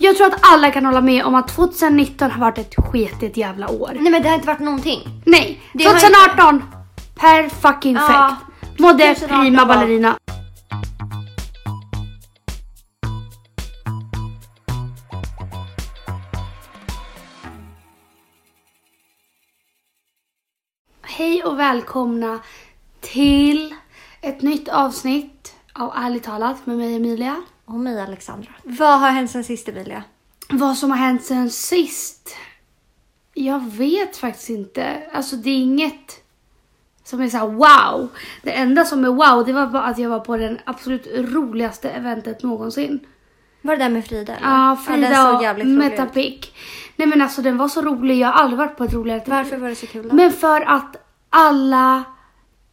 Jag tror att alla kan hålla med om att 2019 har varit ett sketigt jävla år. Nej men det har inte varit någonting. Nej, Det har 2018. Per fucking Ja, fekt. Mådde 2018 prima var- ballerina. Hej och välkomna till ett nytt avsnitt av Ärligt talat med mig Emilia. Och mig Alexandra. Vad har hänt sen sist Emilia? Vad som har hänt sen sist? Jag vet faktiskt inte. Alltså det är inget som är så här wow. Det enda som är wow det var bara att jag var på den absolut roligaste eventet någonsin. Var det där med Frida? eller? Ja, Frida såg och. Metapic. Nej men alltså den var så rolig. Jag har aldrig varit på ett roligare Varför var det så kul då? Men för att alla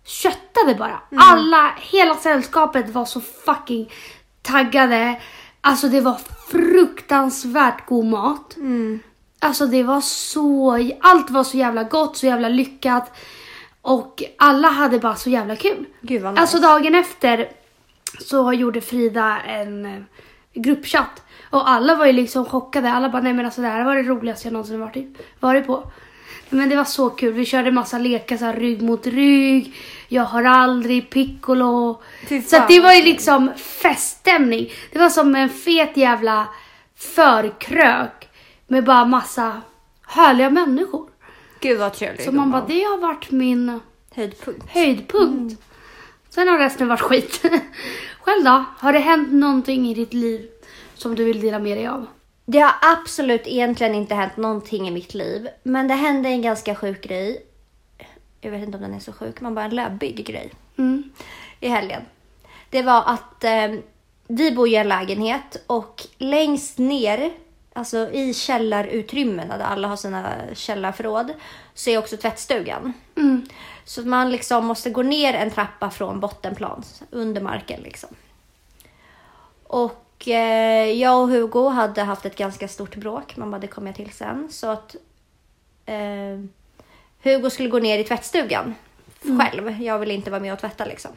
köttade bara. Mm. Alla, hela sällskapet var så fucking taggade. Alltså det var fruktansvärt god mat. Mm. Alltså det var så, allt var så jävla gott, så jävla lyckat. Och alla hade bara så jävla kul. Gud vad nice. Alltså dagen efter så gjorde Frida en eh, gruppchatt. Och alla var ju liksom chockade. Alla bara, nej men alltså det här var det roligaste jag någonsin varit, varit på. Men det var så kul. Vi körde massa lekar så här, rygg mot rygg. Jag har aldrig piccolo. Så det var ju liksom feststämning. Det var som en fet jävla förkrök. Med bara massa härliga människor. Gud vad trevligt. Så man bara, det har varit min Höjdpunkt. höjdpunkt. Sen har resten varit skit. Själv då? Har det hänt någonting i ditt liv som du vill dela med dig av? Det har absolut egentligen inte hänt någonting i mitt liv. Men det hände en ganska sjuk grej. Jag vet inte om den är så sjuk, men bara en läbbig grej. Mm. i helgen. Det var att eh, vi bor i en lägenhet och längst ner, alltså i källarutrymmena där alla har sina källarförråd, så är också tvättstugan. Mm. Så man liksom måste gå ner en trappa från bottenplan, under marken liksom. Och eh, jag och Hugo hade haft ett ganska stort bråk, man bara det kommer jag till sen. Så att eh, Hugo skulle gå ner i tvättstugan själv. Jag ville inte vara med och tvätta liksom.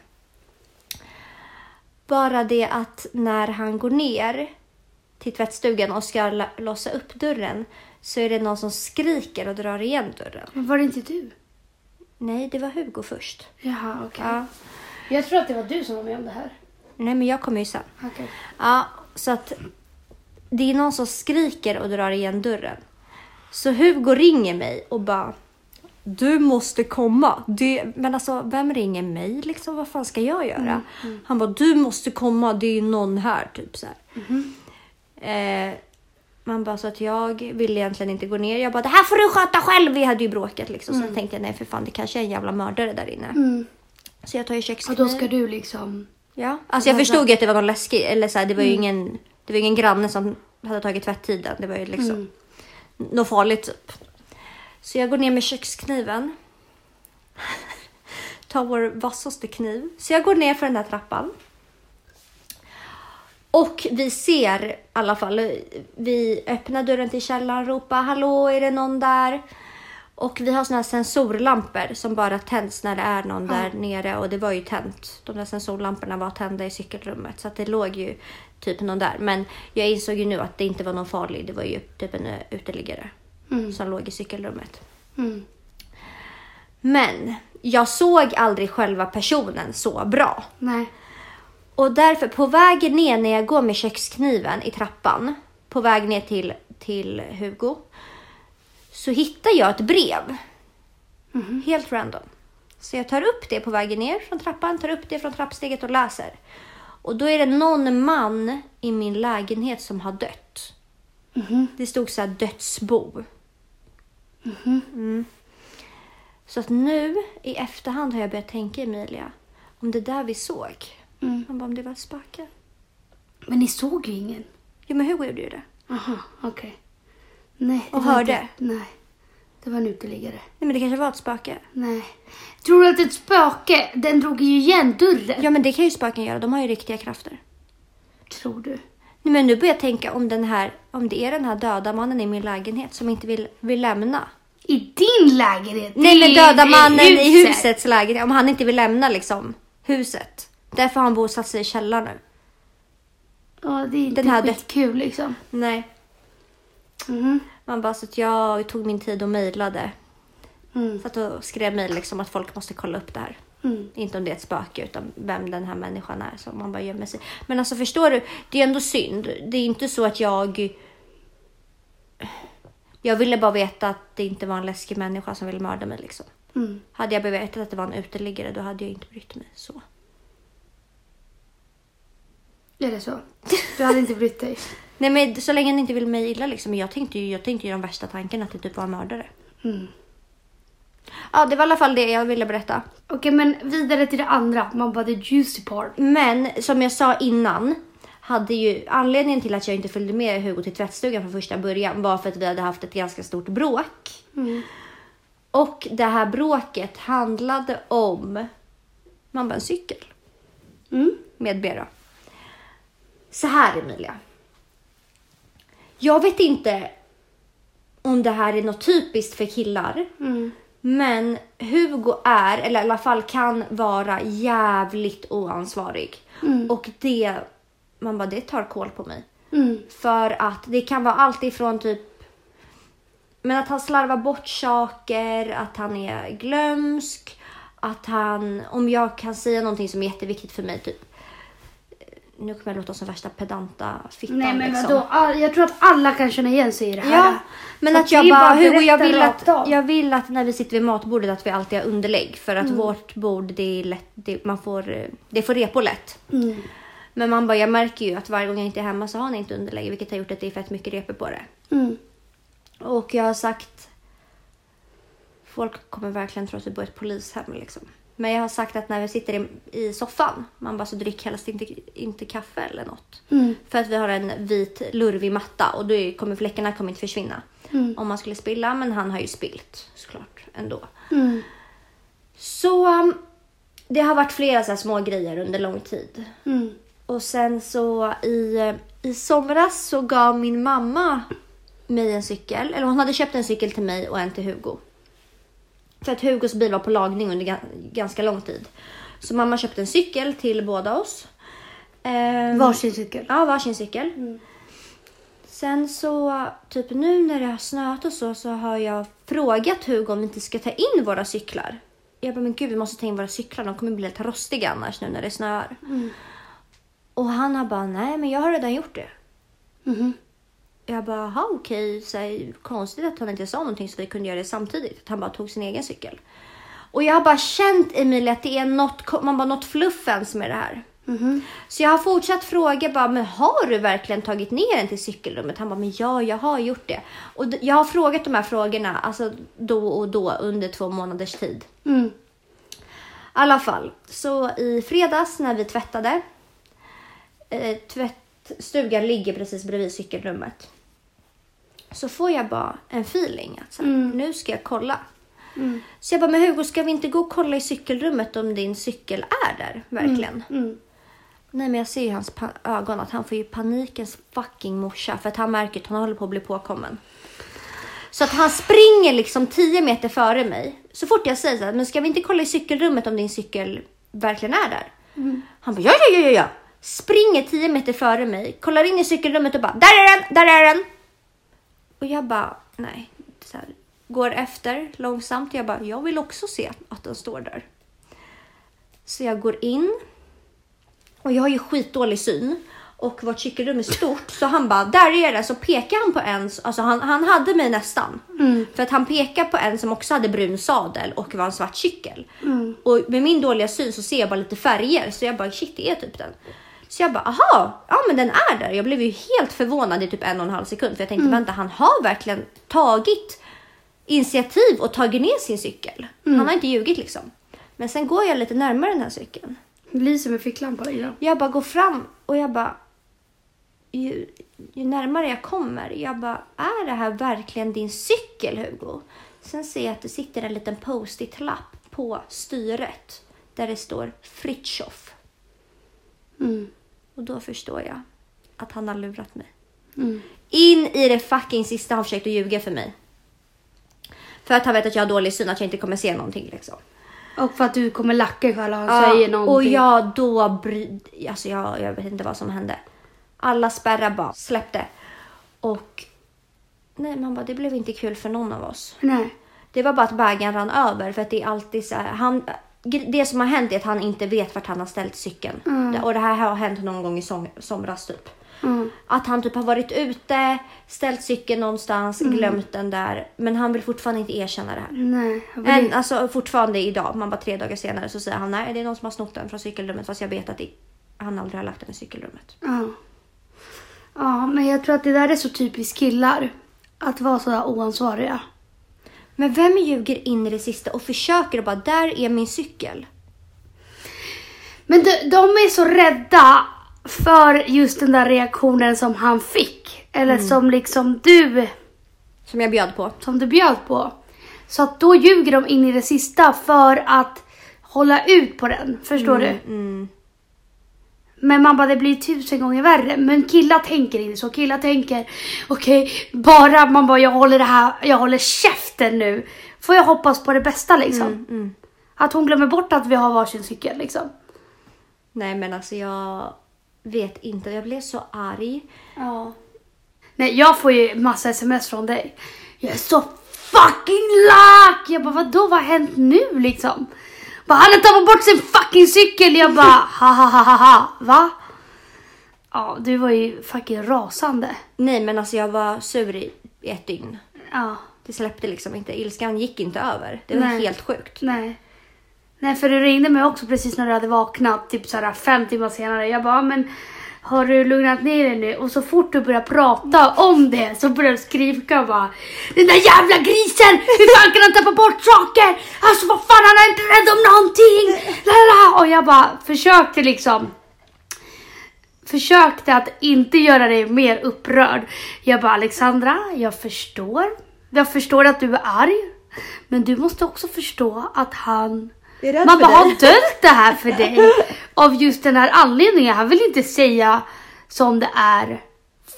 Bara det att när han går ner till tvättstugan och ska låsa upp dörren så är det någon som skriker och drar igen dörren. Men var det inte du? Nej, det var Hugo först. Jaha, okej. Ja. Jag tror att det var du som var med om det här. Nej, men jag kommer ju sen. Okej. Ja, så att det är någon som skriker och drar igen dörren. Så Hugo ringer mig och bara du måste komma. Det, men alltså, vem ringer mig liksom? Vad fan ska jag göra? Han bara, du måste komma. Det är någon här, typ så här. Eh, man bara, så att jag ville egentligen inte gå ner. Jag bara, det här får du sköta själv. Vi hade ju bråkat liksom. Så jag tänkte jag, nej för fan, det kanske är en jävla mördare där inne. Mm. Så jag tar ju Och kökskniv. då ska du liksom... Ja, alltså jag Vad förstod ju att det var någon läskig, eller så här, det var ju Mm. ingen, det var ingen granne som hade tagit tvättiden. Det var ju liksom Mm. något farligt typ. Så jag går ner med kökskniven. Tar vår vassaste kniv. Så jag går ner för den här trappan. Och vi ser i alla fall, vi öppnar dörren till källaren, ropar hallå är det någon där? Och vi har såna här sensorlampor som bara tänds när det är någon där nere och det var ju tänt. De där sensorlamporna var tända i cykelrummet så att det låg ju typ någon där. Men jag insåg ju nu att det inte var någon farlig, det var ju typ en eh, uteliggare Mm. som låg i cykelrummet. Mm. Men jag såg aldrig själva personen så bra. Nej. Och därför, på vägen ner när jag går med kökskniven i trappan, på väg ner till, till Hugo, så hittar jag ett brev. Helt random. Så jag tar upp det på vägen ner från trappan, tar upp det från trappsteget och läser. Och då är det någon man i min lägenhet som har dött. Det stod så här dödsbo. Mm. Så att nu i efterhand har jag börjat tänka Emilia, om det där vi såg, Mm. bara, om det var ett spöke. Men ni såg ju ingen. Jo men Hugo gjorde ju det. Aha, okej. Nej. Och hörde? Inte, nej. Det var en uteliggare. Nej men det kanske var ett spöke. Nej. Tror du att ett spöke, den drog ju igen dörren? Ja men det kan ju spöken göra, de har ju riktiga krafter. Tror du? Nej, men nu börjar jag tänka om den här, om det är den här döda mannen i min lägenhet som inte vill, vill lämna. I din lägenhet? Nej men I- döda i mannen i husets lägenhet, om han inte vill lämna liksom huset. Därför har han bosatt sig i källaren nu. Ja, det är inte Den här skitkul liksom. Nej. Mhm. Man bara så att jag tog min tid och mejlade. Mm. Satt och skrev mejl liksom att folk måste kolla upp det här. Mm. Inte om det är ett spöke utan vem den här människan är som man bara gömmer sig. Men alltså förstår du, det är ändå synd. Det är inte så att jag... Jag ville bara veta att det inte var en läskig människa som ville mörda mig liksom. Mm. Hade jag vetat att det var en uteliggare då hade jag inte brytt mig så. Är det så? Du hade inte brytt dig? Nej men så länge han inte vill mig illa liksom. Jag tänkte ju, jag tänkte ju de värsta tankarna att det typ var en mördare. Mm. Ja det var i alla fall det jag ville berätta. Okej, men vidare till det andra. Man bara, the juicy part. Men som jag sa innan, hade ju anledningen till att jag inte följde med Hugo till tvättstugan från första början var för att vi hade haft ett ganska stort bråk. Mm. Och det här bråket handlade om man bara en cykel Mm. med Bera. Så här Emilia. Jag vet inte om det här är något typiskt för killar. Mm. Men Hugo är, eller i alla fall kan vara jävligt oansvarig. Och det, man bara det tar koll på mig. Mm. För att det kan vara allt ifrån typ men att han slarvar bort saker, att han är glömsk, att han, om jag kan säga någonting som är jätteviktigt för mig, typ nu kommer jag låta som värsta pedanta fittan Nej men liksom. vadå? All, jag tror att alla kan känna igen sig i det här. Ja, men Så att jag bara, att Hugo jag vill, att, av. jag vill att när vi sitter vid matbordet att vi alltid har underlägg. För Mm. att vårt bord, det är lätt, det, man får, eh, det får repor lätt. Mm. Men man bara, jag märker ju att varje gång jag inte är hemma så har ni inte underlägg. Vilket har gjort att det är fett mycket repor på det. Mm. Och jag har sagt, folk kommer verkligen tro att vi bor i ett polishem liksom. Men jag har sagt att när vi sitter i, i soffan, man bara så drick helst inte, inte kaffe eller något. Mm. För att vi har en vit lurvig matta och då kommer fläckarna kommer inte försvinna. Om man skulle spilla, men han har ju spilt såklart ändå. Mm. Så um, det har varit flera så små grejer under lång tid. Mm. Och sen så i, i somras så gav min mamma mig en cykel. Eller hon hade köpt en cykel till mig och en till Hugo. För att Hugos bil var på lagning under ga- ganska lång tid. Så mamma köpte en cykel till båda oss. Ehm, Varsin cykel. Ja, varsin cykel. Sen så, typ nu när det har snöat och så, så har jag frågat Hugo om vi inte ska ta in våra cyklar. Jag bara, men gud vi måste ta in våra cyklar, de kommer bli lite rostiga annars nu när det snöar. Och han har bara, nej men jag har redan gjort det. Mhm. Jag bara, aha, okej. Här, konstigt att han inte sa någonting så vi kunde göra det samtidigt. Att han bara tog sin egen cykel. Och jag har bara känt Emilia att det är något, man bara, något fluffens med det här. Mhm. Så jag har fortsatt fråga bara, men har du verkligen tagit ner den till cykelrummet? Han bara, men ja, jag har gjort det. Och jag har frågat de här frågorna alltså då och då under två månaders tid. Mm. I alla fall, så i fredags när vi tvättade. Eh, tvättstugan ligger precis bredvid cykelrummet. Så får jag bara en feeling att så här, nu ska jag kolla. Så jag bara, men Hugo ska vi inte gå och kolla i cykelrummet om din cykel är där verkligen? Mm. Nej men jag ser i hans ögon att han får ju panikens fucking morsa för att han märker att han håller på att bli påkommen. Så att han springer liksom 10 meter före mig. Så fort jag säger så här, men ska vi inte kolla i cykelrummet om din cykel verkligen är där? Han bara, ja, ja, ja, ja, ja. Springer 10 meter före mig, kollar in i cykelrummet och bara, där är den, där är den. Och jag bara, nej. Här, går efter långsamt. Jag bara, jag vill också se att den står där. Så jag går in. Och jag har ju skitdålig syn. Och vårt cykelrum är stort. Så han bara, där är den. Så pekar han på en. Alltså han, han hade mig nästan. För att han pekar på en som också hade brun sadel och var en svart cykel. Och med min dåliga syn så ser jag bara lite färger. Så jag bara, shit det är typ den. Så jag bara, aha, ja men den är där. Jag blev ju helt förvånad i typ en och en halv sekund. För jag tänkte, vänta han har verkligen tagit initiativ och tagit ner sin cykel. Han har inte ljugit liksom. Men sen går jag lite närmare den här cykeln. Lyser med ficklampa liksom. Jag bara går fram och jag bara... Ju, ju närmare jag kommer, jag bara, är det här verkligen din cykel Hugo? Sen ser jag att det sitter en liten post-it-lapp på styret där det står Fritjof. Mm. Och då förstår jag att han har lurat mig. Mm. In i det fucking sista har han försökt att ljuga för mig. För att han vet att jag har dålig syn, att jag inte kommer se någonting liksom. Och för att du kommer lacka ifall han Ja, säger någonting. Och jag då bry... Alltså jag, jag vet inte vad som hände. Alla spärrar bara släppte. Och nej man bara, det blev inte kul för någon av oss. Nej. Det var bara att bägaren rann över för att det är alltid så här, han, det som har hänt är att han inte vet vart han har ställt cykeln. Det- Och det här har hänt någon gång i som, somras typ. Mm. Att han typ har varit ute, ställt cykeln någonstans, Mm. glömt den där. Men han vill fortfarande inte erkänna det här. Nej. vill Än, alltså fortfarande idag, man bara tre dagar senare så säger han nej det är någon som har snott den från cykelrummet fast jag vet att det, han aldrig har lagt den i cykelrummet. Ja. Ja, men jag tror att det där är så typiskt killar. Att vara sådär oansvariga. Men vem ljuger in i det sista och försöker och bara där är min cykel. Men de, de är så rädda för just den där reaktionen som han fick. Eller som liksom du, Som jag bjöd på. som du bjöd på. Så att då ljuger de in i det sista för att hålla ut på den. Förstår du? Mm. Men man bara, det blir tusen gånger värre. Men killar tänker inte så. Killar tänker, okej, bara man bara, jag håller det här, jag håller käften nu. Får jag hoppas på det bästa liksom. Mm. Att hon glömmer bort att vi har varsin cykel liksom. Nej men alltså jag vet inte, jag blev så arg. Ja. Nej, jag får ju massa sms från dig. Jag är så fucking lack! Jag bara, vadå, vad har hänt nu liksom? Bara, han har tappat bort sin fucking cykel! Jag bara, ha ha ha ha ha, va? Ja, du var ju fucking rasande. Nej men alltså jag var sur i i ett dygn. Ja, Det släppte liksom inte, ilskan gick inte över. Det var Nej. helt sjukt. nej. Nej, för du ringde mig också precis när du hade vaknat, typ såhär fem timmar senare. Jag bara, men har du lugnat ner dig nu? Och så fort du börjar prata om det så börjar du skrika bara. Den där jävla grisen! Hur fan kan han tappa bort saker? Alltså vad fan, han är inte rädd om någonting! Lala. Och jag bara försökte liksom försökte att inte göra dig mer upprörd. Jag bara Alexandra, jag förstår. Jag förstår att du är arg. Men du måste också förstå att han man bara har döljt det här för dig av just den här anledningen. Han vill inte säga som det är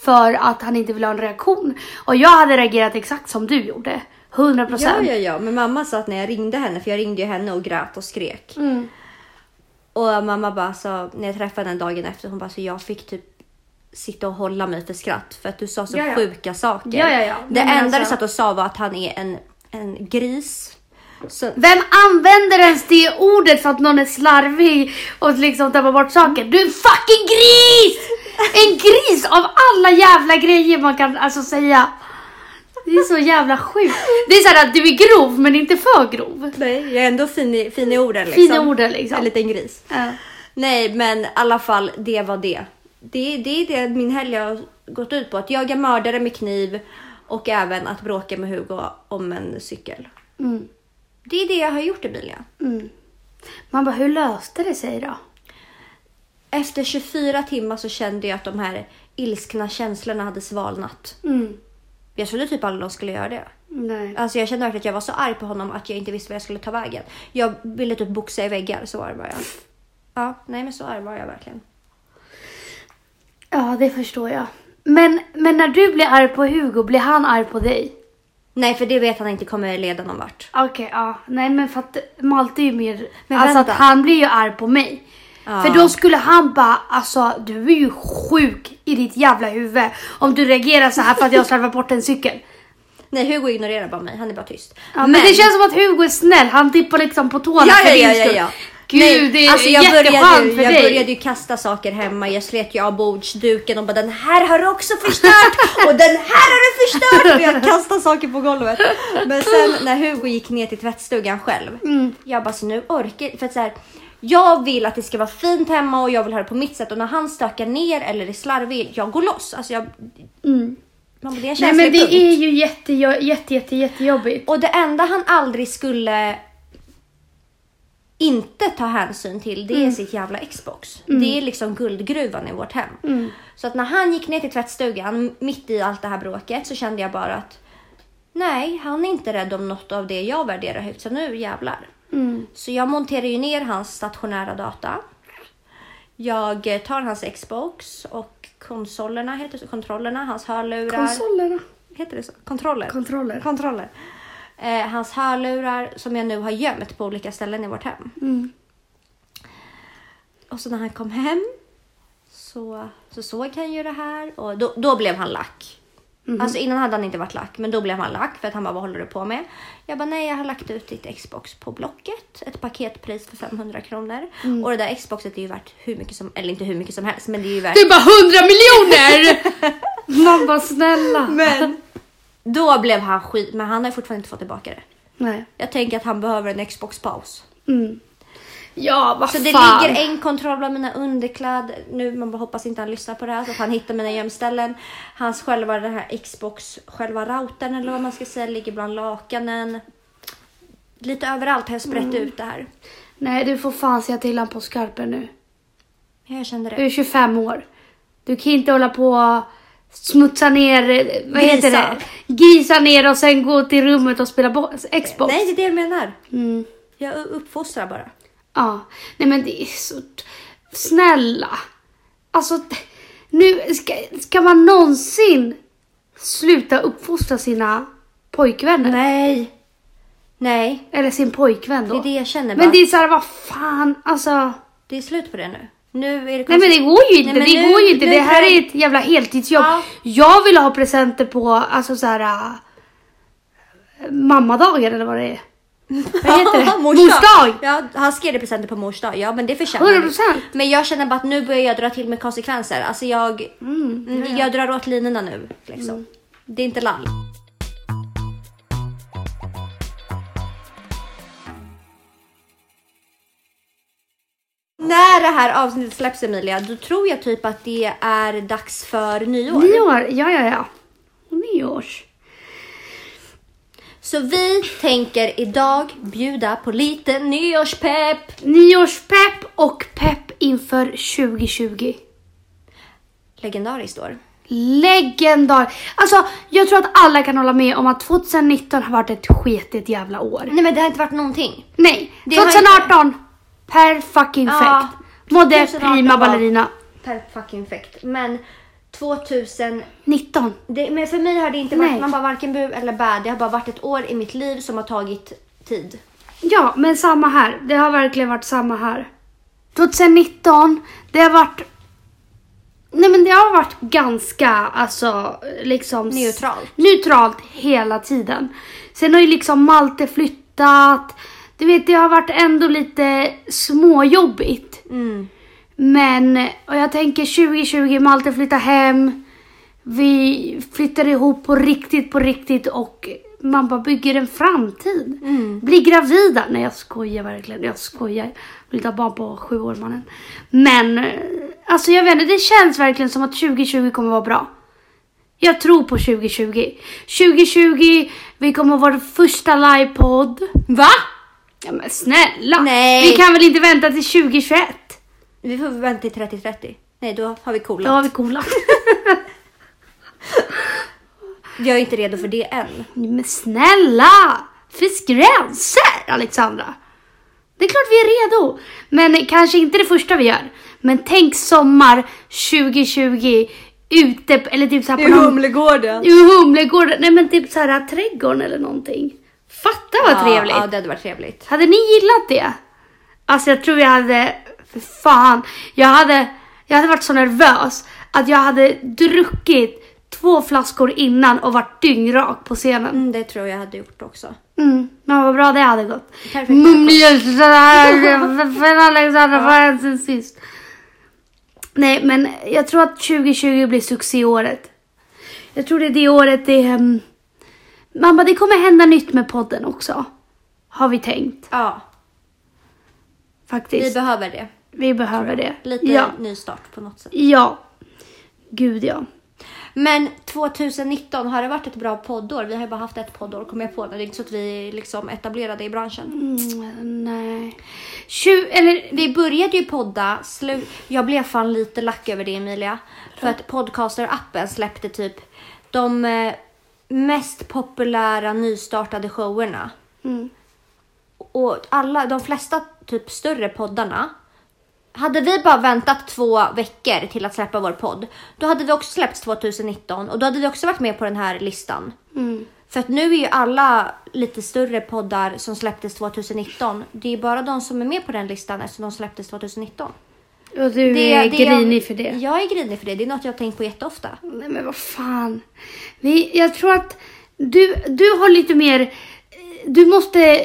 för att han inte vill ha en reaktion. Och jag hade reagerat exakt som du gjorde. 100 Ja, procent. ja, ja. Men mamma sa att när jag ringde henne, för jag ringde ju henne och grät och skrek. Mm. Och mamma bara sa, när jag träffade henne dagen efter, hon bara så jag fick typ sitta och hålla mig för skratt för att du sa så Ja, ja. sjuka saker. Ja, ja, ja. Det enda alltså- du satt och sa var att han är en, en gris. Så, Vem använder ens det ordet för att någon är slarvig och liksom tappar bort saker? Du är en fucking gris! En gris av alla jävla grejer man kan alltså säga. Det är så jävla sjukt. Det är såhär att du är grov men inte för grov. nej, jag är ändå fin i, fin i orden liksom. Fina orden liksom. En liten gris. Ja. Nej, men i alla fall, det var det. Det, det är det min helg har gått ut på. Att jaga mördare med kniv och även att bråka med Hugo om en cykel. Mm. Det är det jag har gjort Emilia. Mm. Man bara, hur löste det sig då? Efter 24 timmar så kände jag att de här ilskna känslorna hade svalnat. Mm. Jag trodde typ aldrig de skulle göra det. Nej. Alltså jag kände verkligen att jag var så arg på honom att jag inte visste vad jag skulle ta vägen. Jag ville typ boxa i väggar, så arg var jag. Ja, nej men så arg var jag verkligen. Ja, det förstår jag. Men, men när du blir arg på Hugo, blir han arg på dig? Nej, för det vet han inte kommer leda någon vart. Okej, ja. Nej, men för att Malte är ju mer... Men alltså vänta. att han blir ju arg på mig. Ja. För då skulle han bara, alltså du är ju sjuk i ditt jävla huvud om du reagerar så här för att jag slarvar bort en cykel. Nej, Hugo ignorerar bara mig. Han är bara tyst. Ja, men, det känns som att Hugo är snäll, han tippar liksom på tårna Ja, för ja, din ja, ja, skull. ja. Gud, Nej, det är alltså jag började, för jag dig. började ju kasta saker hemma. Jag slet ju av bordsduken och bara den här har du också förstört och den här har du förstört. Och jag kastade saker på golvet. Men sen när Hugo gick ner till tvättstugan själv. Mm. Jag bara så nu orkar för att så här, jag vill att det ska vara fint hemma och jag vill ha det på mitt sätt och när han stökar ner eller är slarvig, jag går loss. Alltså jag, Mm. man bara, det är en Nej men det punkt. är ju jätte, jätte, jätte, jättejobbigt. Och det enda han aldrig skulle inte ta hänsyn till det är sitt jävla Xbox. Det är liksom guldgruvan i vårt hem. Så att när han gick ner till tvättstugan mitt i allt det här bråket så kände jag bara att nej, han är inte rädd om något av det jag värderar högt så nu jävlar. Mm. Så jag monterar ju ner hans stationära data. Jag tar hans Xbox och konsolerna, heter det så? Kontrollerna, hans hörlurar. Konsolerna. Heter det så? Kontroller. Kontroller. Kontroller. Eh, hans hörlurar som jag nu har gömt på olika ställen i vårt hem. Mm. Och så när han kom hem så, så såg han ju det här och då, då blev han lack. Alltså innan hade han inte varit lack, men då blev han lack för att han bara, vad håller du på med? Jag bara, nej jag har lagt ut ditt Xbox på Blocket, ett paketpris för 500 kronor. Och det där Xboxet är ju värt hur mycket som, eller inte hur mycket som helst, men det är ju värt Det är bara 100 miljoner! Man bara snälla. Men då blev han skit, men han har fortfarande inte fått tillbaka det. Nej. Jag tänker att han behöver en Xbox-paus. Mm. Ja, vad Så det fan. ligger en kontroll bland mina underkläder. Nu, man bara hoppas inte han lyssnar på det här så att han hittar mina gömställen. Hans själva, den här Xbox, själva routern eller vad man ska säga, ligger bland lakanen. Lite överallt har jag sprätt Mm. ut det här. Nej, du får fan säga till han på skarpen nu. Ja, Jag kände Du det. är 25 år. Du kan inte hålla på smutsa ner, vad heter Grisa. det? Grisa ner och sen gå till rummet och spela bo- Xbox. Nej, det är det jag menar. Mm. Jag uppfostrar bara. Ja, nej men det är så... Snälla. Alltså, nu ska, ska man någonsin sluta uppfostra sina pojkvänner? Nej. Nej, Eller sin pojkvän då? det är det jag känner bara. men det är såhär, vad fan, alltså. Det är slut på det nu. Nu är det Nej men det går ju inte, Nej, det nu- går ju inte. nu Det här är ett jävla heltidsjobb. Ja. Jag vill ha presenter på, alltså såhär... Äh, mammadagen eller vad det är. Vad heter det? Mors Mors dag. dag! Ja, han skrev presenter på mors dag. Ja, men det förtjänar 100%. vi. Men jag känner bara att nu börjar jag dra till med konsekvenser. Alltså jag, Mm, jag drar åt linorna nu. Liksom. Det är inte lall. När det här avsnittet släpps Emilia, då tror jag typ att det är dags för nyår. Nyår, ja ja ja. Nyårs. Så vi tänker idag bjuda på lite nyårspepp. Nyårspepp och pepp inför 2020. Legendariskt år. Legendar. Alltså, jag tror att alla kan hålla med om att 2019 har varit ett sketigt jävla år. Nej men det har inte varit någonting. Nej, Det har 2018. Per fucking Ja, fekt. Mådde 2018 prima ballerina. Per fucking fekt. Men 2000, 19. det, men för mig har det inte varit, man bara varken bu eller bä. Det har bara varit ett år i mitt liv som har tagit tid. Ja, men samma här. Det har verkligen varit samma här. 2019, det har varit... Nej men det har varit ganska, alltså liksom... Neutralt. Neutralt hela tiden. Sen har ju liksom Malte flyttat. Du vet, det har varit ändå lite småjobbigt. Mm. Men, och jag tänker 2020, Malte flyttar hem. Vi flyttar ihop på riktigt, på riktigt och man bara bygger en framtid. Blir gravida. Nej jag skojar verkligen, jag skojar. Vill ta barn på sju år mannen. Men, alltså jag vet inte, det känns verkligen som att 2020 kommer vara bra. Jag tror på 2020. 2020, vi kommer vara vår första livepodd. Va? Ja men snälla! Nej. Vi kan väl inte vänta till 2021? Vi får vänta till 30-30. Nej, då har vi Då coolat. har vi coola. Jag är inte redo för det än. Men snälla! Finns gränser Alexandra? Det är klart vi är redo. Men kanske inte det första vi gör. Men tänk sommar 2020 ute, eller typ såhär på någon... Humlegården. I Humlegården. Nej men typ såhär trädgården eller någonting. Fatta vad trevligt. Ja, det hade varit trevligt. Hade ni gillat det? Alltså jag tror jag hade, för fan, jag hade, jag hade varit så nervös att jag hade druckit två flaskor innan och varit dyngrak på scenen. Mm, det tror jag hade gjort också. Mm, men vad bra det hade gått. Alexandra var sen sist. Nej men jag tror att 2020 blir succéåret. Jag tror det är det året det... Um, mamma det kommer hända nytt med podden också. Har vi tänkt Ja, faktiskt. vi behöver det. Vi behöver det. Lite Ja. nystart på något sätt. Ja. Gud ja. Men 2019, har det varit ett bra poddår? Vi har ju bara haft ett poddår, kommer jag på. Det är inte så att vi är liksom etablerade i branschen. Mm, nej. Tju, eller, Vi började ju podda, slu- jag blev fan lite lack över det Emilia. För att Podcaster-appen släppte typ de eh, mest populära nystartade showerna. mm, Och alla, de flesta typ större poddarna. Hade vi bara väntat två veckor till att släppa vår podd, då hade vi också släppts 2019 och då hade vi också varit med på den här listan. mm. För att nu är ju alla lite större poddar som släpptes 2019, det är bara de som är med på den listan eftersom de släpptes 2019. Och du Det- är det grinig jag, för det. Jag är grinig för det. Det är något jag har tänkt på jätteofta. Nej men vad fan. Vi, jag tror att du, du har lite mer... Du måste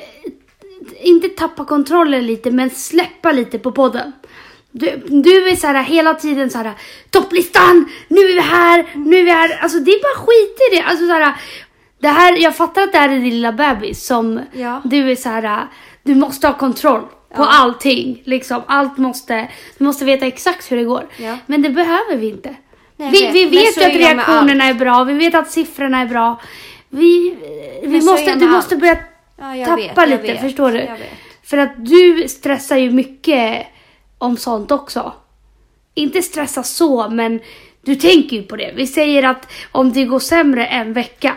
inte tappa kontrollen lite men släppa lite på podden. Du, du är så här hela tiden så här topplistan, nu är vi här, nu är vi här. Alltså det är bara skit i det. Alltså så här, det här, jag fattar att det här är din lilla bebis som Ja. du är så här, du måste ha kontroll på Ja. allting. Liksom, allt måste, du måste veta exakt hur det går. Ja. Men det behöver vi inte. Nej, vi vet. vi vet ju att reaktionerna är bra, vi vet att siffrorna är bra. Vi, vi måste, du med måste allt. börja Ja, tappa vet, lite, vet, förstår du? För att du stressar ju mycket om sånt också. Inte stressa så, men du tänker ju på det. Vi säger att om det går sämre en vecka,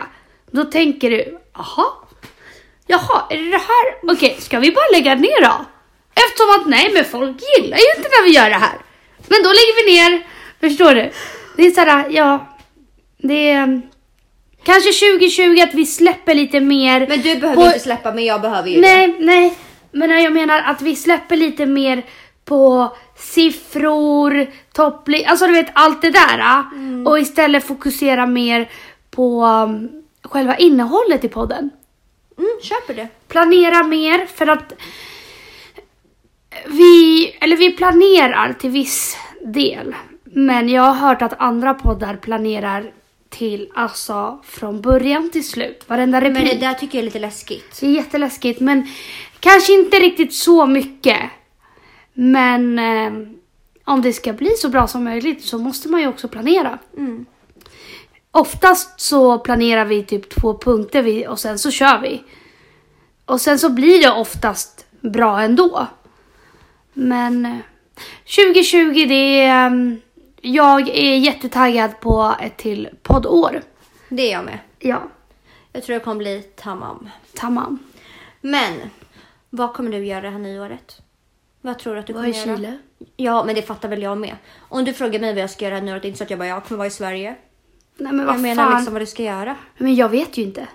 då tänker du, jaha, jaha, är det det här? Okej, ska vi bara lägga ner då? Eftersom att nej, men folk gillar ju inte när vi gör det här. Men då lägger vi ner, förstår du? Det är såhär, ja, det är kanske 2020 att vi släpper lite mer. Men du behöver på- inte släppa, men jag behöver ju det. Nej, nej. Men jag menar att vi släpper lite mer på siffror, toppli... Alltså du vet allt det där. ah. Mm. Och istället fokusera mer på um, själva innehållet i podden. Mm, köper det. Planera mer för att vi planerar till viss del. Men jag har hört att andra poddar planerar till alltså från början till slut. Varenda replik. Men det där tycker jag är lite läskigt. Det är jätteläskigt men kanske inte riktigt så mycket. Men eh, om det ska bli så bra som möjligt så måste man ju också planera. Mm. Oftast så planerar vi typ två punkter och sen så kör vi. Och sen så blir det oftast bra ändå. Men eh, 2020 det är... eh, Jag är jättetaggad på ett till poddår. Det är jag med. Ja, Jag tror det kommer bli tamam. tamam. Men, vad kommer du göra det här nyåret? Vad tror du att du kommer göra? Chile? Ja, men det fattar väl jag med. Om du frågar mig vad jag ska göra här nyåret, det är inte så att jag bara, jag kommer vara i Sverige. Nej men vad Jag menar fan. liksom vad du ska göra. Men jag vet ju inte.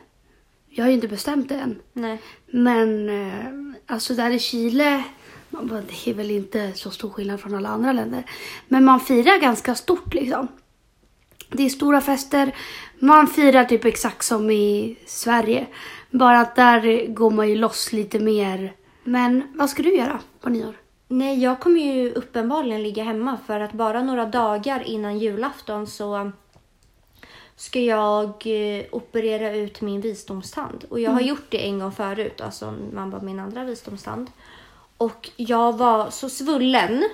Jag har ju inte bestämt det än. Nej. Men eh, alltså där i Chile, man bara, det är väl inte så stor skillnad från alla andra länder. Men man firar ganska stort liksom. Det är stora fester. Man firar typ exakt som i Sverige. Bara att där går man ju loss lite mer. Men vad ska du göra på nyår? Nej, jag kommer ju uppenbarligen ligga hemma för att bara några dagar innan julafton så ska jag eh, operera ut min visdomstand. Och jag har gjort det en gång förut, alltså man bara min andra visdomstand. Och jag var så svullen.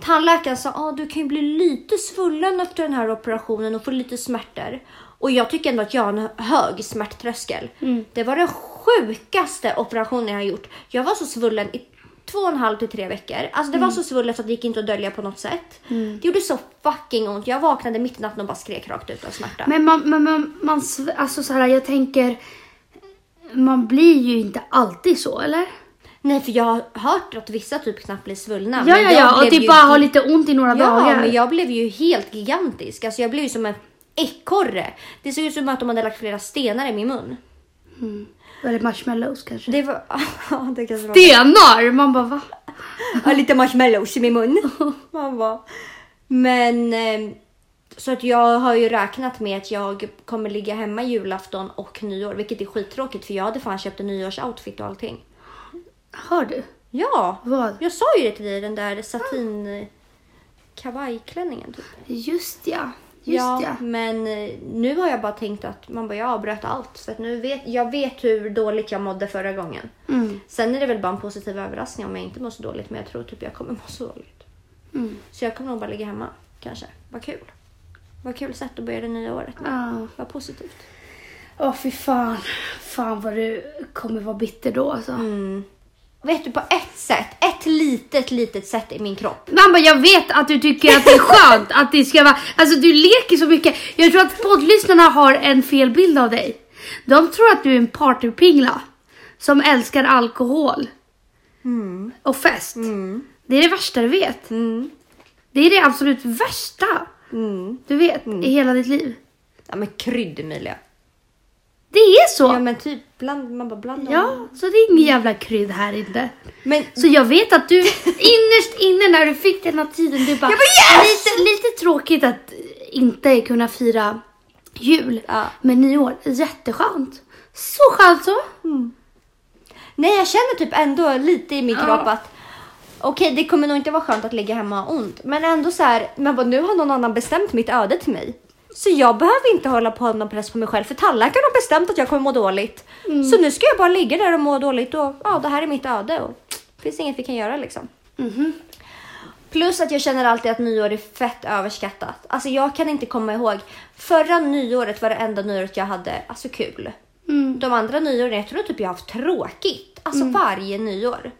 Tandläkaren sa att du kan ju bli lite svullen efter den här operationen och få lite smärtor. Och jag tycker ändå att jag har en hög smärttröskel. Det var den sjukaste operationen jag har gjort. Jag var så svullen i två och en halv till tre veckor. Alltså det var så svullet så att det gick inte att dölja på något sätt. Det gjorde så fucking ont. Jag vaknade mitt i natten och bara skrek rakt ut av smärta. Men man, man, man, man alltså så här, jag tänker, man blir ju inte alltid så, eller? Nej, för jag har hört att vissa typ knappt blir svullna. Ja, ja, ja, och typ ju bara helt- ha lite ont i några Ja, dagar. men jag blev ju helt gigantisk. Alltså jag blev ju som en ekorre. Det såg ut som att de hade lagt flera stenar i min mun. Eller marshmallows kanske. Det var... Ja, det kanske var... Stenar! Man bara va? Ja, lite marshmallows i min mun. Man bara... Men... eh, Så att jag har ju räknat med att jag kommer ligga hemma julafton och nyår. Vilket är skittråkigt för jag hade fan köpt en nyårsoutfit och allting. Hör du? Ja! Vad? Jag sa ju det till dig, den där satin eh, kavajklänningen typ. Just ja. Just ja, ja. men eh, nu har jag bara tänkt att man bara, jag avbröt allt. Så att nu vet, jag vet hur dåligt jag mådde förra gången. Mm. Sen är det väl bara en positiv överraskning om jag inte mår så dåligt. Men jag tror typ jag kommer må så dåligt. Mm. Så jag kommer nog bara ligga hemma kanske. Vad kul. Vad kul sätt att börja det nya året med. Ja. Vad positivt. Åh fy fan. Fan vad du kommer vara bitter då alltså. Mm. Vet du, på ett sätt, ett litet, litet sätt i min kropp. Bara, jag vet att du tycker att det är skönt att det ska vara... Alltså du leker så mycket. Jag tror att poddlyssnarna har en fel bild av dig. De tror att du är en partypingla. Som älskar alkohol. Och fest. Det är det värsta du vet. Mm. Det är det absolut värsta Mm. du vet i hela ditt liv. Ja men krydd Emilia. Det är så. Ja Ja, men typ bland, man bara blandar. så det är ingen jävla krydd här inte. Men Så jag vet att du innerst inne när du fick den här tiden, du bara, Jag bara, yes! lite, lite tråkigt att inte kunna fira jul. Ja. Men nyår, jätteskönt. Så skönt så. nej jag känner typ ändå lite i min Ja. kropp att okej det kommer nog inte vara skönt att ligga hemma och ont. Men ändå så här, men vad, nu har någon annan bestämt mitt öde till mig. Så jag behöver inte hålla på någon press på mig själv för tandläkaren har bestämt att jag kommer må dåligt. Mm. Så nu ska jag bara ligga där och må dåligt och ja det här är mitt öde och det finns inget vi kan göra liksom. Mhm. Plus att jag känner alltid att nyår är fett överskattat. Alltså jag kan inte komma ihåg. Förra nyåret var det enda nyåret jag hade alltså kul. Mm. De andra nyåren, jag tror typ jag har haft tråkigt. Alltså varje nyår.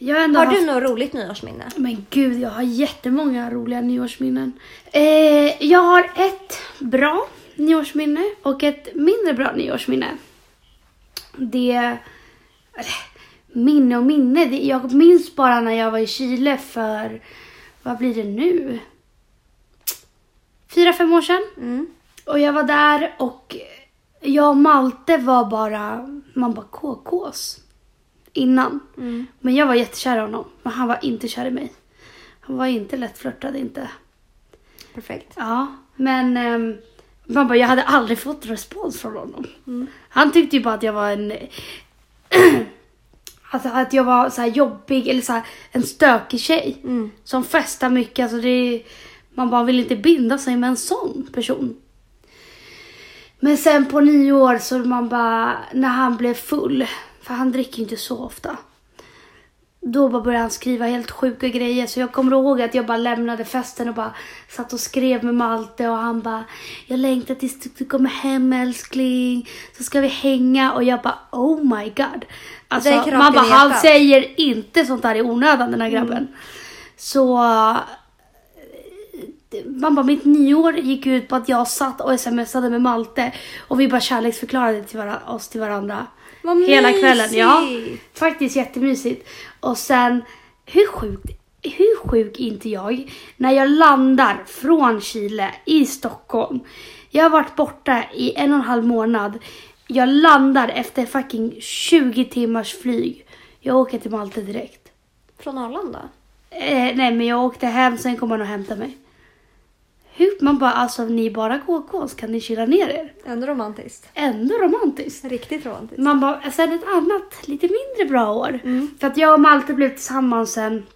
Har Har haft... du något roligt nyårsminne? Men gud, jag har jättemånga roliga nyårsminnen. Eh, jag har ett bra nyårsminne och ett mindre bra nyårsminne. Det... Minne och minne. Det, jag minns bara när jag var i Chile för... Vad blir det nu? Fyra, fem år sedan. Mm. Och jag var där och jag och Malte var bara, man bara KKs innan. Mm. Men jag var jättekär i honom, men han var inte kär i mig. Han var inte lättflörtad, inte. Perfekt. Ja, men um, man bara, jag hade aldrig fått respons från honom. Han tyckte ju bara att jag var en... alltså, att jag var så här jobbig eller så en stökig tjej. Mm. Som festar mycket. Alltså det, man bara vill inte binda sig med en sån person. Men sen på nyår så man bara, när han blev full, för han dricker inte så ofta. Då bara började han skriva helt sjuka grejer. Så jag kommer ihåg att jag bara lämnade festen och bara satt och skrev med Malte och han bara Jag längtar tills du kommer hem älskling. Så ska vi hänga och jag bara oh my god. Alltså man bara han säger inte sånt där i onödan den här grabben. Så man bara, mitt nyår gick ut på att jag satt och smsade med Malte och vi bara kärleksförklarade till vara, oss till varandra. Vad Hela kvällen. Ja, mysigt. faktiskt jättemysigt. Och sen, hur sjukt, hur sjuk är inte jag när jag landar från Chile i Stockholm. Jag har varit borta i en och en halv månad. Jag landar efter fucking 20 timmars flyg. Jag åker till Malta direkt. Från Arlanda? Eh, nej men jag åkte hem, sen kom han och hämtade mig. Hur? Man bara, alltså ni bara KKs, kan ni kyla ner er? Ändå romantiskt. Ändå romantiskt. Riktigt romantiskt. Man bara, sen ett annat, lite mindre bra år. För att jag och Malte blev tillsammans sen.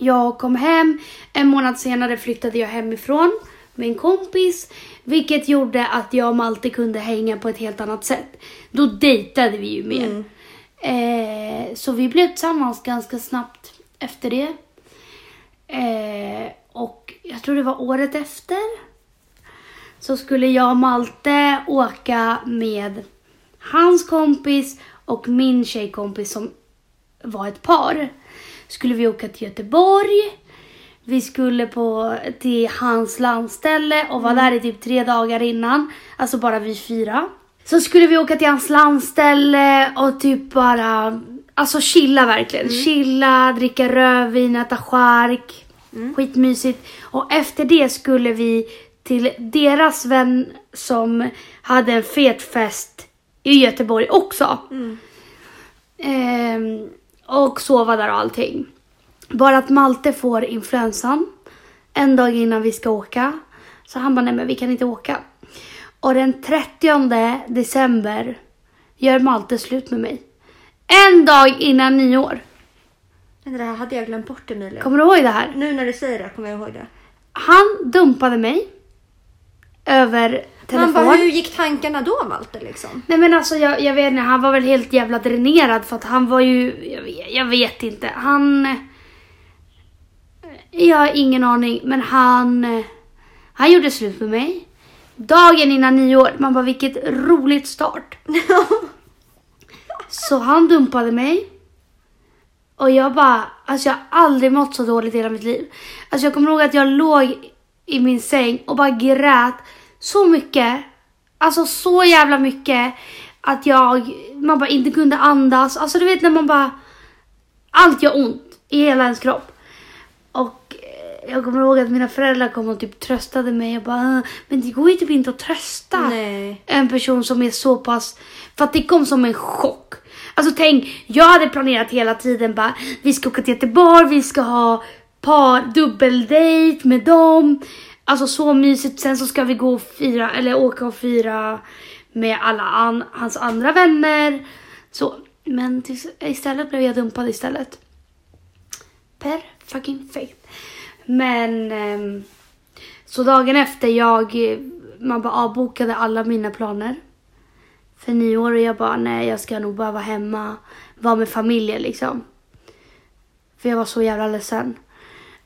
Jag kom hem, en månad senare flyttade jag hemifrån med en kompis. Vilket gjorde att jag och Malte kunde hänga på ett helt annat sätt. Då dejtade vi ju mer. Eh, så vi blev tillsammans ganska snabbt efter det. Eh, jag tror det var året efter. Så skulle jag och Malte åka med hans kompis och min tjejkompis som var ett par. Skulle vi åka till Göteborg. Vi skulle på, till hans landställe och var där i typ tre dagar innan. Alltså bara vi fyra. Så skulle vi åka till hans landställe och typ bara, alltså chilla verkligen. Chilla, dricka rödvin, äta chark. Skitmysigt. Och efter det skulle vi till deras vän som hade en fet fest i Göteborg också. Ehm, och sova där och allting. Bara att Malte får influensan en dag innan vi ska åka. Så han bara, nej men vi kan inte åka. Och den 30 december gör Malte slut med mig. En dag innan nyår. Det här hade jag glömt bort Emilia. Kommer du ihåg det här? Nu när du säger det kommer jag ihåg det. Han dumpade mig. Över telefon. Man bara, hur gick tankarna då Malte liksom? Nej men alltså jag, jag vet inte, han var väl helt jävla dränerad för att han var ju, jag vet, jag vet inte, han... Jag har ingen aning, men han... Han gjorde slut med mig. Dagen innan nyår, man bara vilket roligt start. Så han dumpade mig. Och jag bara, alltså jag har aldrig mått så dåligt i hela mitt liv. Alltså jag kommer ihåg att jag låg i min säng och bara grät så mycket. Alltså så jävla mycket. Att jag, man bara inte kunde andas. Alltså du vet när man bara, allt gör ont i hela ens kropp. Och eh, jag kommer ihåg att mina föräldrar kom och typ tröstade mig och bara, "Ah, men det går ju typ inte att trösta Nej. en person som är så pass, för att det kom som en chock. Alltså tänk, jag hade planerat hela tiden bara, vi ska åka till Göteborg, vi ska ha par, dubbeldejt med dem. Alltså så mysigt, sen så ska vi gå och fira, eller åka och fira med alla an, hans andra vänner. Så, men tills, istället blev jag dumpad istället. Per fucking faith. Men ehm, så dagen efter jag, eh, man bara avbokade alla mina planer för nyår och jag bara nej jag ska nog bara vara hemma, vara med familjen liksom. För jag var så jävla ledsen.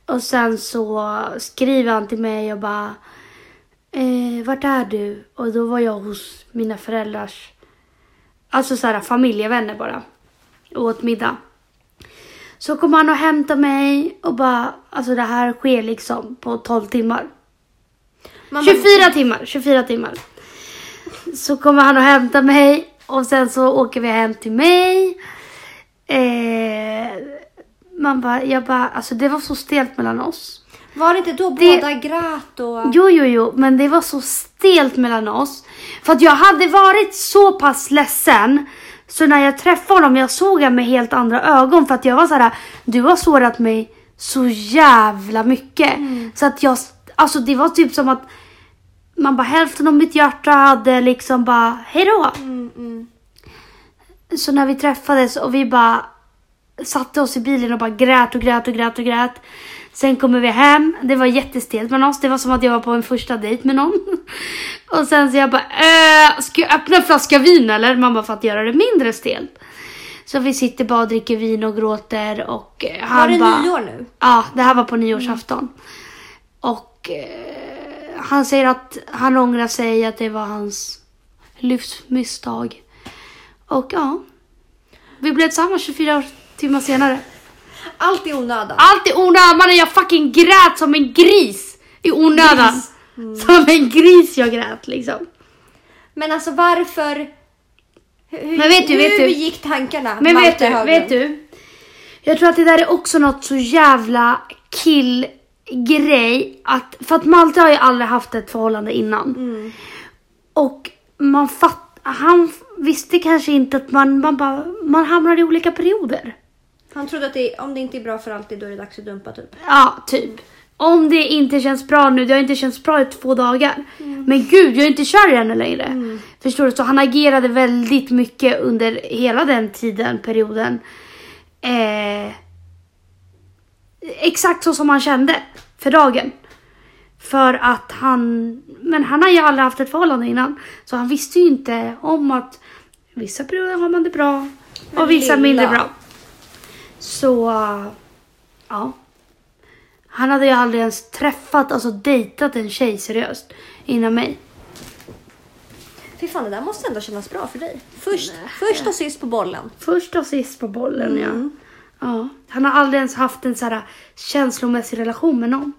Och sen så skriver han till mig och bara eh, vart är du? Och då var jag hos mina föräldrars, alltså såhär familjevänner bara. Och åt middag. Så kom han och hämtade mig och bara, alltså det här sker liksom på 12 timmar. Man 24 timmar, 24 timmar. Så kommer han och hämtar mig och sen så åker vi hem till mig. Eh, man bara, jag bara, alltså det var så stelt mellan oss. Var det inte då Det- båda grät och... Jo, jo, jo, men det var så stelt mellan oss. För att jag hade varit så pass ledsen. Så när jag träffade honom, jag såg honom med helt andra ögon. För att jag var så här, du har sårat mig så jävla mycket. Så att jag, alltså det var typ som att man bara hälften av mitt hjärta hade liksom bara, hejdå. Mm, mm. Så när vi träffades och vi bara satte oss i bilen och bara grät och grät och grät och grät. Sen kommer vi hem. Det var jättestelt mellan oss. Det var som att jag var på en första dejt med någon. Och sen så jag bara, äh, ska jag öppna en flaska vin eller? Man bara för att göra det mindre stelt. Så vi sitter bara och dricker vin och gråter och eh, han Var det bara... nyår nu? Ja, det här var på nyårsafton. Och eh, han säger att han ångrar sig, att det var hans livsmisstag. Och ja, vi blev tillsammans 24 timmar senare. Allt i onödan. Allt i onödan, mannen jag fucking grät som en gris i onödan. Mm. Som en gris jag grät liksom. Men alltså varför... Hur, Men vet du, vet du- gick tankarna? Men Malte vet du, Höglund? vet du? Jag tror att det där är också något så jävla killgrej. Att, för att Malte har ju aldrig haft ett förhållande innan. Mm. Och man fatt, han visste kanske inte att man, man, bara, man hamnar i olika perioder. Han trodde att det, om det inte är bra för alltid då är det dags att dumpa typ. Ja, typ. Om det inte känns bra nu, det har inte känts bra i två dagar. Men gud, jag är inte kär i henne längre. Förstår du? Så han agerade väldigt mycket under hela den tiden, perioden. Eh, exakt så som han kände för dagen. För att han, men han har ju aldrig haft ett förhållande innan. Så han visste ju inte om att vissa perioder har man det bra Men och vissa lilla. mindre bra. Så, ja. Han hade ju aldrig ens träffat, alltså dejtat en tjej seriöst innan mig. Fy fan, det där måste ändå kännas bra för dig. Först, först och sist på bollen. Först och sist på bollen Mm. ja. Ja. Han har aldrig ens haft en så här känslomässig relation med någon.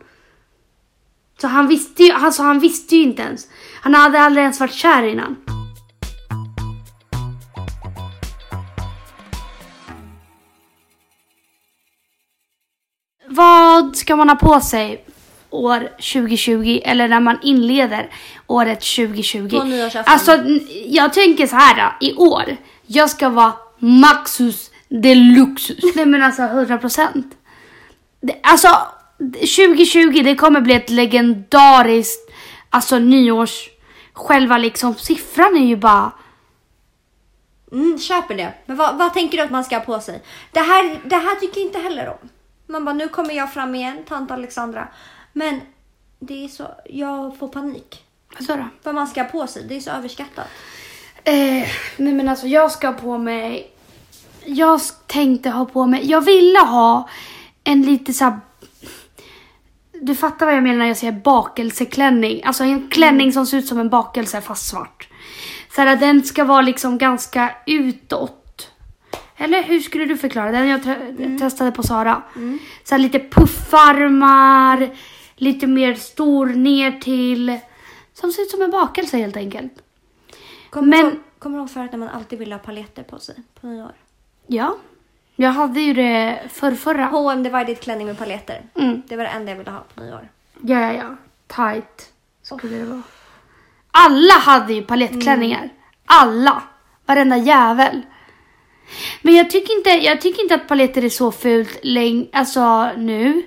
Så han visste ju, alltså han visste ju inte ens. Han hade aldrig ens varit kär innan. Vad ska man ha på sig år 2020 eller när man inleder året 2020? På nyårsafton. Alltså jag tänker så här då, i år. Jag ska vara Maxus deluxus. Nej men alltså 100 procent. Alltså 2020 det kommer bli ett legendariskt alltså nyårs själva liksom siffran är ju bara Mm, köper det. Men vad, vad tänker du att man ska ha på sig? Det här, det här tycker jag inte heller om. Man bara, nu kommer jag fram igen, tant Alexandra. Men det är så, jag får panik. vad sa du? Vad man ska ha på sig, det är så överskattat. Eh, nej men alltså jag ska ha på mig, jag tänkte ha på mig, jag ville ha en lite så här, du fattar vad jag menar när jag säger bakelseklänning. Alltså en klänning som ser ut som en bakelse fast svart. Så här, den ska vara liksom ganska utåt. Eller hur skulle du förklara? Den jag te- testade på Sara. Så här, lite puffarmar, lite mer stor ner till. Som ser ut som en bakelse helt enkelt. Kommer Men- du ihåg förut när man alltid ville ha paletter på sig på nyår? Ja. Jag hade ju det för förra. H&M divided klänning med paljetter. Mm. Det var det enda jag ville ha på nyår. Ja, ja, ja. Tight skulle det vara. Alla hade ju palettklänningar. Alla. Varenda jävel. Men jag tycker inte, jag tycker inte att paletter är så fult läng- alltså nu.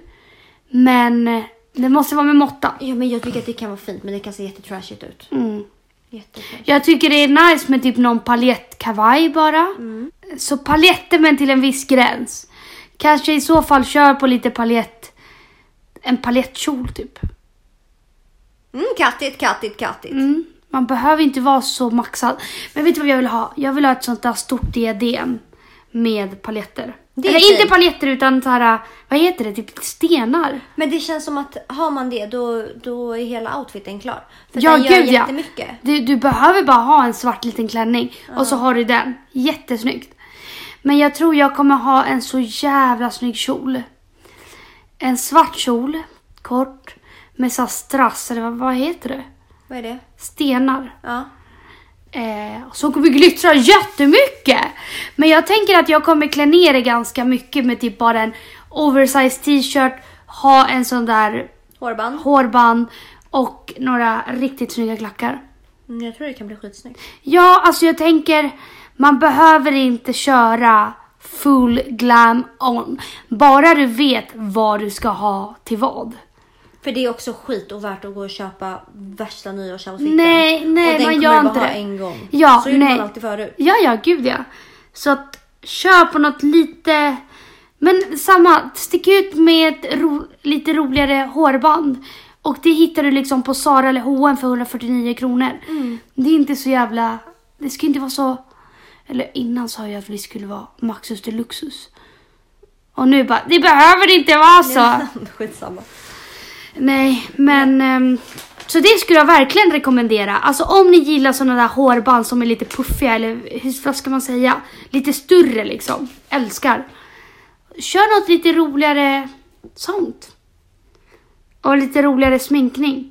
Men det måste vara med måtta. Ja, men jag tycker att det kan vara fint, men det kan se jättetrashigt ut. Mm. Jättetrashigt. Jag tycker det är nice med typ någon paletkavaj bara. Så paletter men till en viss gräns. Kanske i så fall kör på lite palett. En palettkjol typ. Mm, kattigt, kattigt, kattigt. Mm. Man behöver inte vara så maxad. Men vet du vad jag vill ha? Jag vill ha ett sånt där stort diadem med paletter. Det Eller fint. inte paletter utan så här, vad heter det? Typ stenar. Men det känns som att har man det, då, då är hela outfiten klar. För Ja, den gör gud ja. jättemycket. Du, du behöver bara ha en svart liten klänning och så har du den. Jättesnyggt. Men jag tror jag kommer ha en så jävla snygg kjol. En svart kjol, kort, med så strass, eller vad, vad heter det? Vad är det? Stenar. Ja. Eh, som kommer glittra jättemycket. Men jag tänker att jag kommer klä ner det ganska mycket med typ bara en oversized t-shirt, ha en sån där Hårband. hårband och några riktigt snygga klackar. Mm, jag tror det kan bli skitsnyggt. Ja, alltså jag tänker, man behöver inte köra full glam on. Bara du vet vad du ska ha till vad. För det är också skit och värt att gå och köpa värsta nyårsoutfiten. Nej, nej, och den man kommer gör bara inte ha det. en gång. Ja, Så gjorde nej. man alltid förut. Ja, ja, gud ja. Så att kör på något lite, men samma, stick ut med ett ro, lite roligare hårband. Och det hittar du liksom på Zara eller H&M för 149 kronor. Det är inte så jävla, det ska inte vara så, eller innan sa jag att vi skulle vara Maxus de Luxus. Och nu bara, det behöver inte vara så. Skitsamma. Nej, men ehm, så det skulle jag verkligen rekommendera. Alltså om ni gillar sådana där hårband som är lite puffiga eller hur, vad ska man säga? Lite större liksom. Älskar. Kör något lite roligare sånt. Och lite roligare sminkning.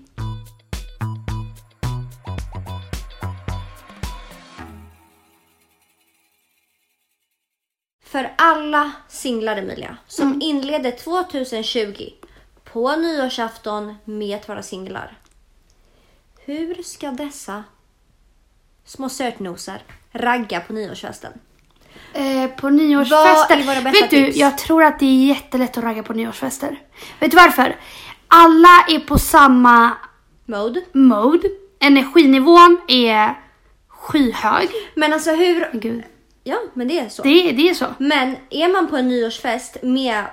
För alla singlar Emilia som Mm. inleder 2020 på nyårsafton med att vara singlar. Hur ska dessa små sötnosar ragga på nyårsfesten? Eh, på nyårsfester. Vad är Vet du, tips? jag tror att det är jättelätt att ragga på nyårsfester. Vet du varför? Alla är på samma Mode. mode. Energinivån är skyhög. Men alltså hur... Gud, Ja, men det är så. det, det är så. Men är man på en nyårsfest med...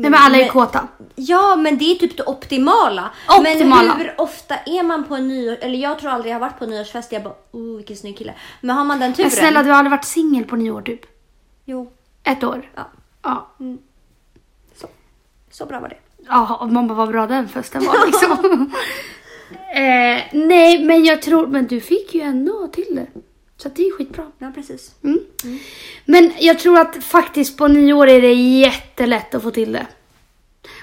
Nej, men alla är kåta. Ja, men det är typ det optimala. Optimala. Men hur ofta är man på en nyår... Eller jag tror aldrig jag har varit på en nyårsfest jag bara, oh vilken snygg kille. Men har man den turen... Men snälla, du har aldrig varit singel på nyår typ? Jo, Ett år? ja. Ja. Så, så bra var det. Ja, och man bara, vad bra den festen var liksom. eh, nej, men jag tror, men du fick ju ändå till det. Så det är skitbra. Ja, precis. Mm. Men jag tror att faktiskt på nyår är det jättelätt att få till det.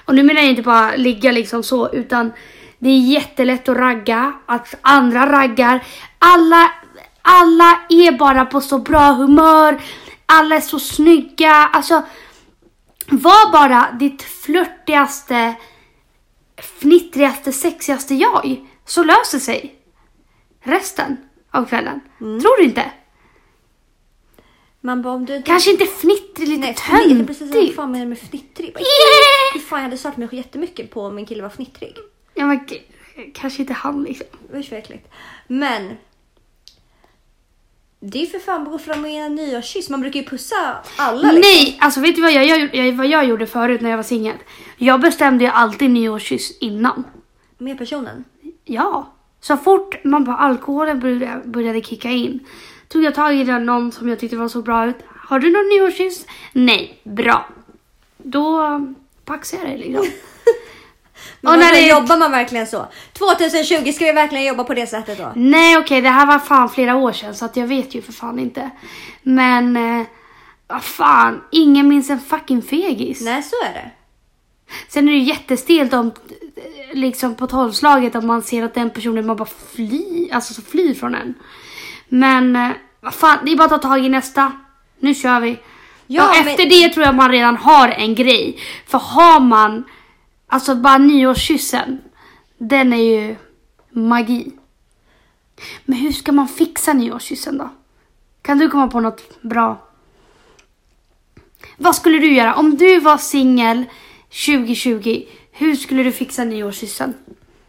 Och nu menar jag inte bara ligga liksom så, utan det är jättelätt att ragga, att andra raggar. Alla, alla är bara på så bra humör, alla är så snygga. Alltså, var bara ditt flörtigaste, fnittrigaste, sexigaste jag, så löser sig resten av kvällen. Tror du inte? Man bara, om du inte... Kanske inte fnittrig, lite Nej, fnittrig. Precis, vad töntig. fan menar du med fnittrig? Bara, Yeah! Fy fan, jag hade stört mig jättemycket på om min kille var fnittrig. Ja, men kanske inte han liksom. Usch vad äckligt. Men. Det är för fan bara för att en nyårskyss. Man brukar ju pussa alla liksom. Nej, alltså vet du vad jag, jag, jag, vad jag gjorde förut när jag var singel? Jag bestämde ju alltid nyårskyss innan. Med personen. Ja. Så fort man bara alkoholen började, började kicka in tog jag tag i den någon som jag tyckte var så bra ut. Har du någon nyårskyss? Nej, bra. Då paxar jag det liksom. Men Och när det- jobbar man verkligen så? 2020 ska vi verkligen jobba på det sättet då? Nej okej, det här var fan flera år sedan så att jag vet ju för fan inte. Men eh, vad fan, ingen minns en fucking fegis. Nej, så är det. Sen är det ju jättestelt om eh, liksom på tolvslaget om man ser att den personen man bara fly, alltså så flyr från en. Men eh, vad fan, det är bara att ta tag i nästa. Nu kör vi. Ja, och men- efter det tror jag man redan har en grej. För har man, alltså bara nyårskyssen, den är ju magi. Men hur ska man fixa nyårskyssen då? Kan du komma på något bra? Vad skulle du göra? Om du var singel 2020, hur skulle du fixa nyårskyssen?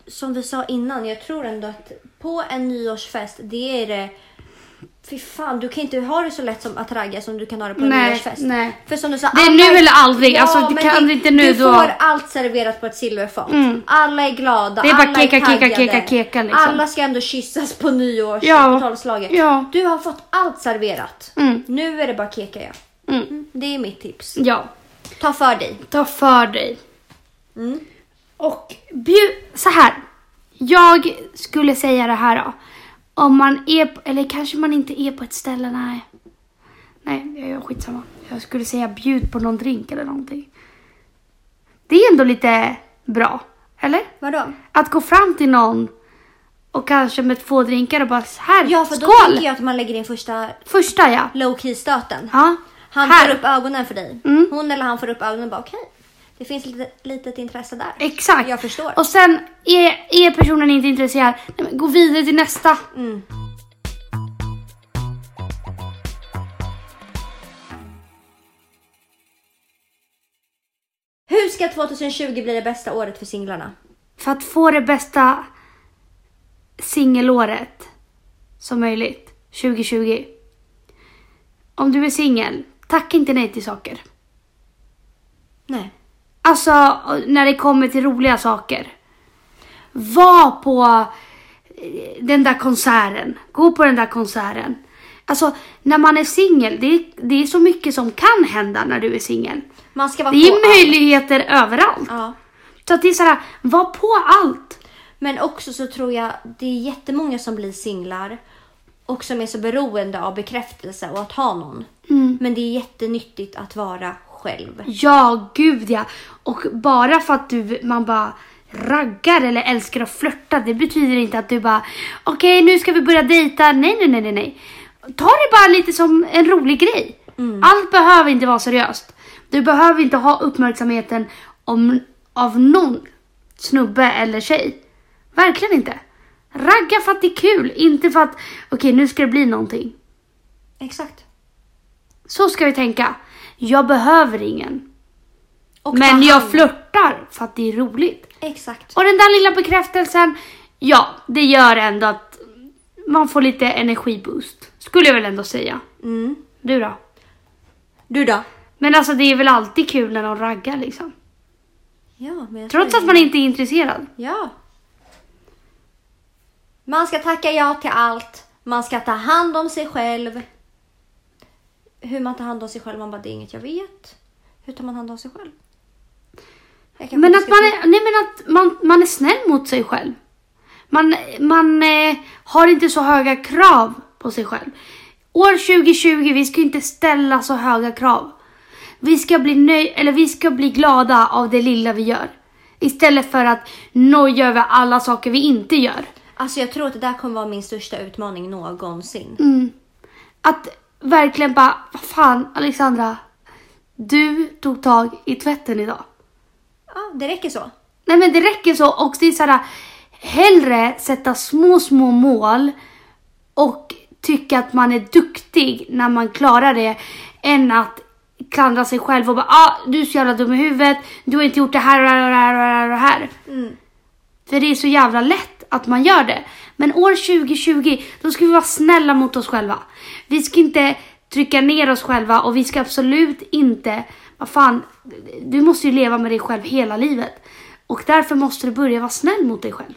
Som vi sa innan, jag tror ändå att på en nyårsfest, det är det... Fy fan, du kan inte ha det så lätt som att ragga som du kan ha det på en Nej, nyårsfest. nej. För som du sa, Det är nu eller aldrig. Alltså, det kan inte nu, Du då- får allt serverat på ett silverfat. Alla är glada, Det är bara alla keka, är keka, taggade. keka, keka, liksom. Alla ska ändå kyssas på nyårs Ja. på. Ja. Du har fått allt serverat. Mm. Nu är det bara keka ja. Mm. Mm, Det är mitt tips. Ja, Ta för dig. ta för dig. Mm. Och bjud, så här. Jag skulle säga det här då. Om man är, eller kanske man inte är på ett ställe, nej. Nej, jag gör skitsamma. Jag skulle säga bjud på någon drink eller någonting. Det är ändå lite bra, eller? Vadå? Att gå fram till någon och kanske med två drinkar och bara så här, Ja, för då skål! tänker jag att man lägger in första Första ja. low key stöten. ja. Han här. får upp ögonen för dig. Mm. Hon eller han får upp ögonen och bara okej. det finns lite litet intresse där. Exakt. Jag förstår. Och sen är, är personen inte intresserad, nej, gå vidare till nästa. Mm. Hur ska 2020 bli det bästa året för singlarna? För att få det bästa singelåret som möjligt 2020. Om du är singel, tacka inte nej till saker. Nej. Alltså när det kommer till roliga saker. Var på eh, den där konserten. Gå på den där konserten. Alltså när man är singel, det, är- det är så mycket som kan hända när du är singel. Det är på allt. möjligheter överallt. Ja. Så att det är såhär, var på allt. Men också så tror jag det är jättemånga som blir singlar och som är så beroende av bekräftelse och att ha någon. Mm. Men det är jättenyttigt att vara själv. Ja, gud ja. Och bara för att du, man bara raggar eller älskar att flörta, det betyder inte att du bara okej nu ska vi börja dejta. Nej, nej, nej, nej, nej. Ta det bara lite som en rolig grej. Allt behöver inte vara seriöst. Du behöver inte ha uppmärksamheten om, av någon snubbe eller tjej. Verkligen inte. Ragga för att det är kul, inte för att okej nu ska det bli någonting. Exakt. Så ska vi tänka. Jag behöver ingen. Och Men jag flörtar för att det är roligt. Exakt. Och den där lilla bekräftelsen, ja, det gör ändå att man får lite energiboost. Skulle jag väl ändå säga. Mm. Du då? Du då? Men alltså det är väl alltid kul när de raggar liksom. Ja, men jag Trots att man inte är intresserad. Ja. Man ska tacka ja till allt. Man ska ta hand om sig själv. Hur man tar hand om sig själv, man bara det är inget jag vet. Hur tar man hand om sig själv? Men att man är, nej men att man, man är snäll mot sig själv. Man, man eh, har inte så höga krav på sig själv. År 2020, vi ska inte ställa så höga krav. Vi ska bli nöj eller vi ska bli glada av det lilla vi gör. Istället för att noja över alla saker vi inte gör. Alltså jag tror att det där kommer vara min största utmaning någonsin. Mm. Att verkligen bara, vad fan Alexandra. Du tog tag i tvätten idag. Ja, det räcker så. Nej men det räcker så och det är såhär hellre sätta små små mål och tycka att man är duktig när man klarar det än att klandra sig själv och bara ah, du är så jävla dum i huvudet, du har inte gjort här här och det här och det här. Och det här. Mm. För det är så jävla lätt att man gör det. Men år 2020, då ska vi vara snälla mot oss själva. Vi ska inte trycka ner oss själva och vi ska absolut inte, vad fan, du måste ju leva med dig själv hela livet. Och därför måste du börja vara snäll mot dig själv.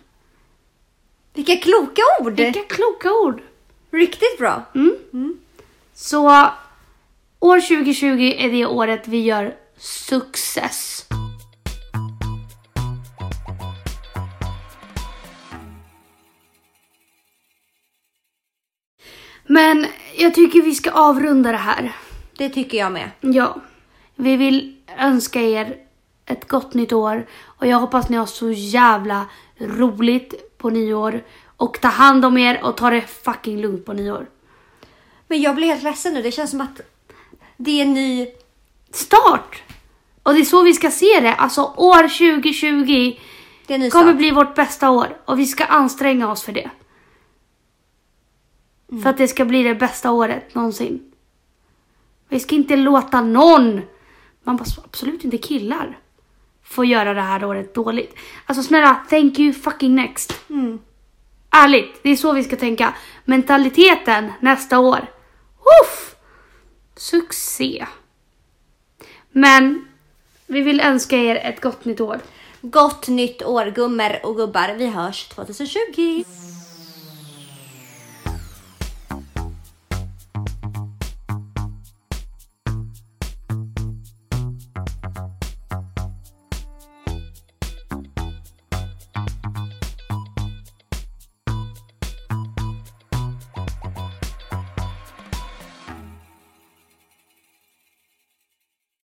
Vilka kloka ord! Vilka kloka ord. Riktigt bra. Mm. Så år 2020 är det året vi gör success. Men jag tycker vi ska avrunda det här. Det tycker jag med. Ja. Vi vill önska er ett gott nytt år och jag hoppas ni har så jävla roligt på nyår och ta hand om er och ta det fucking lugnt på nyår. Men jag blir helt ledsen nu. Det känns som att Det är en ny... start. Och det är så vi ska se det. Alltså år 2020 Det är en ny kommer start. bli vårt bästa år och vi ska anstränga oss för det. Mm. För att det ska bli det bästa året någonsin. Vi ska inte låta någon, man bara absolut inte killar, få göra det här året dåligt. Alltså snälla, thank you fucking next. Mm. Ärligt, det är så vi ska tänka. Mentaliteten nästa år. Uff! Succé. Men vi vill önska er ett gott nytt år. Gott nytt år gummor och gubbar. Vi hörs 2020.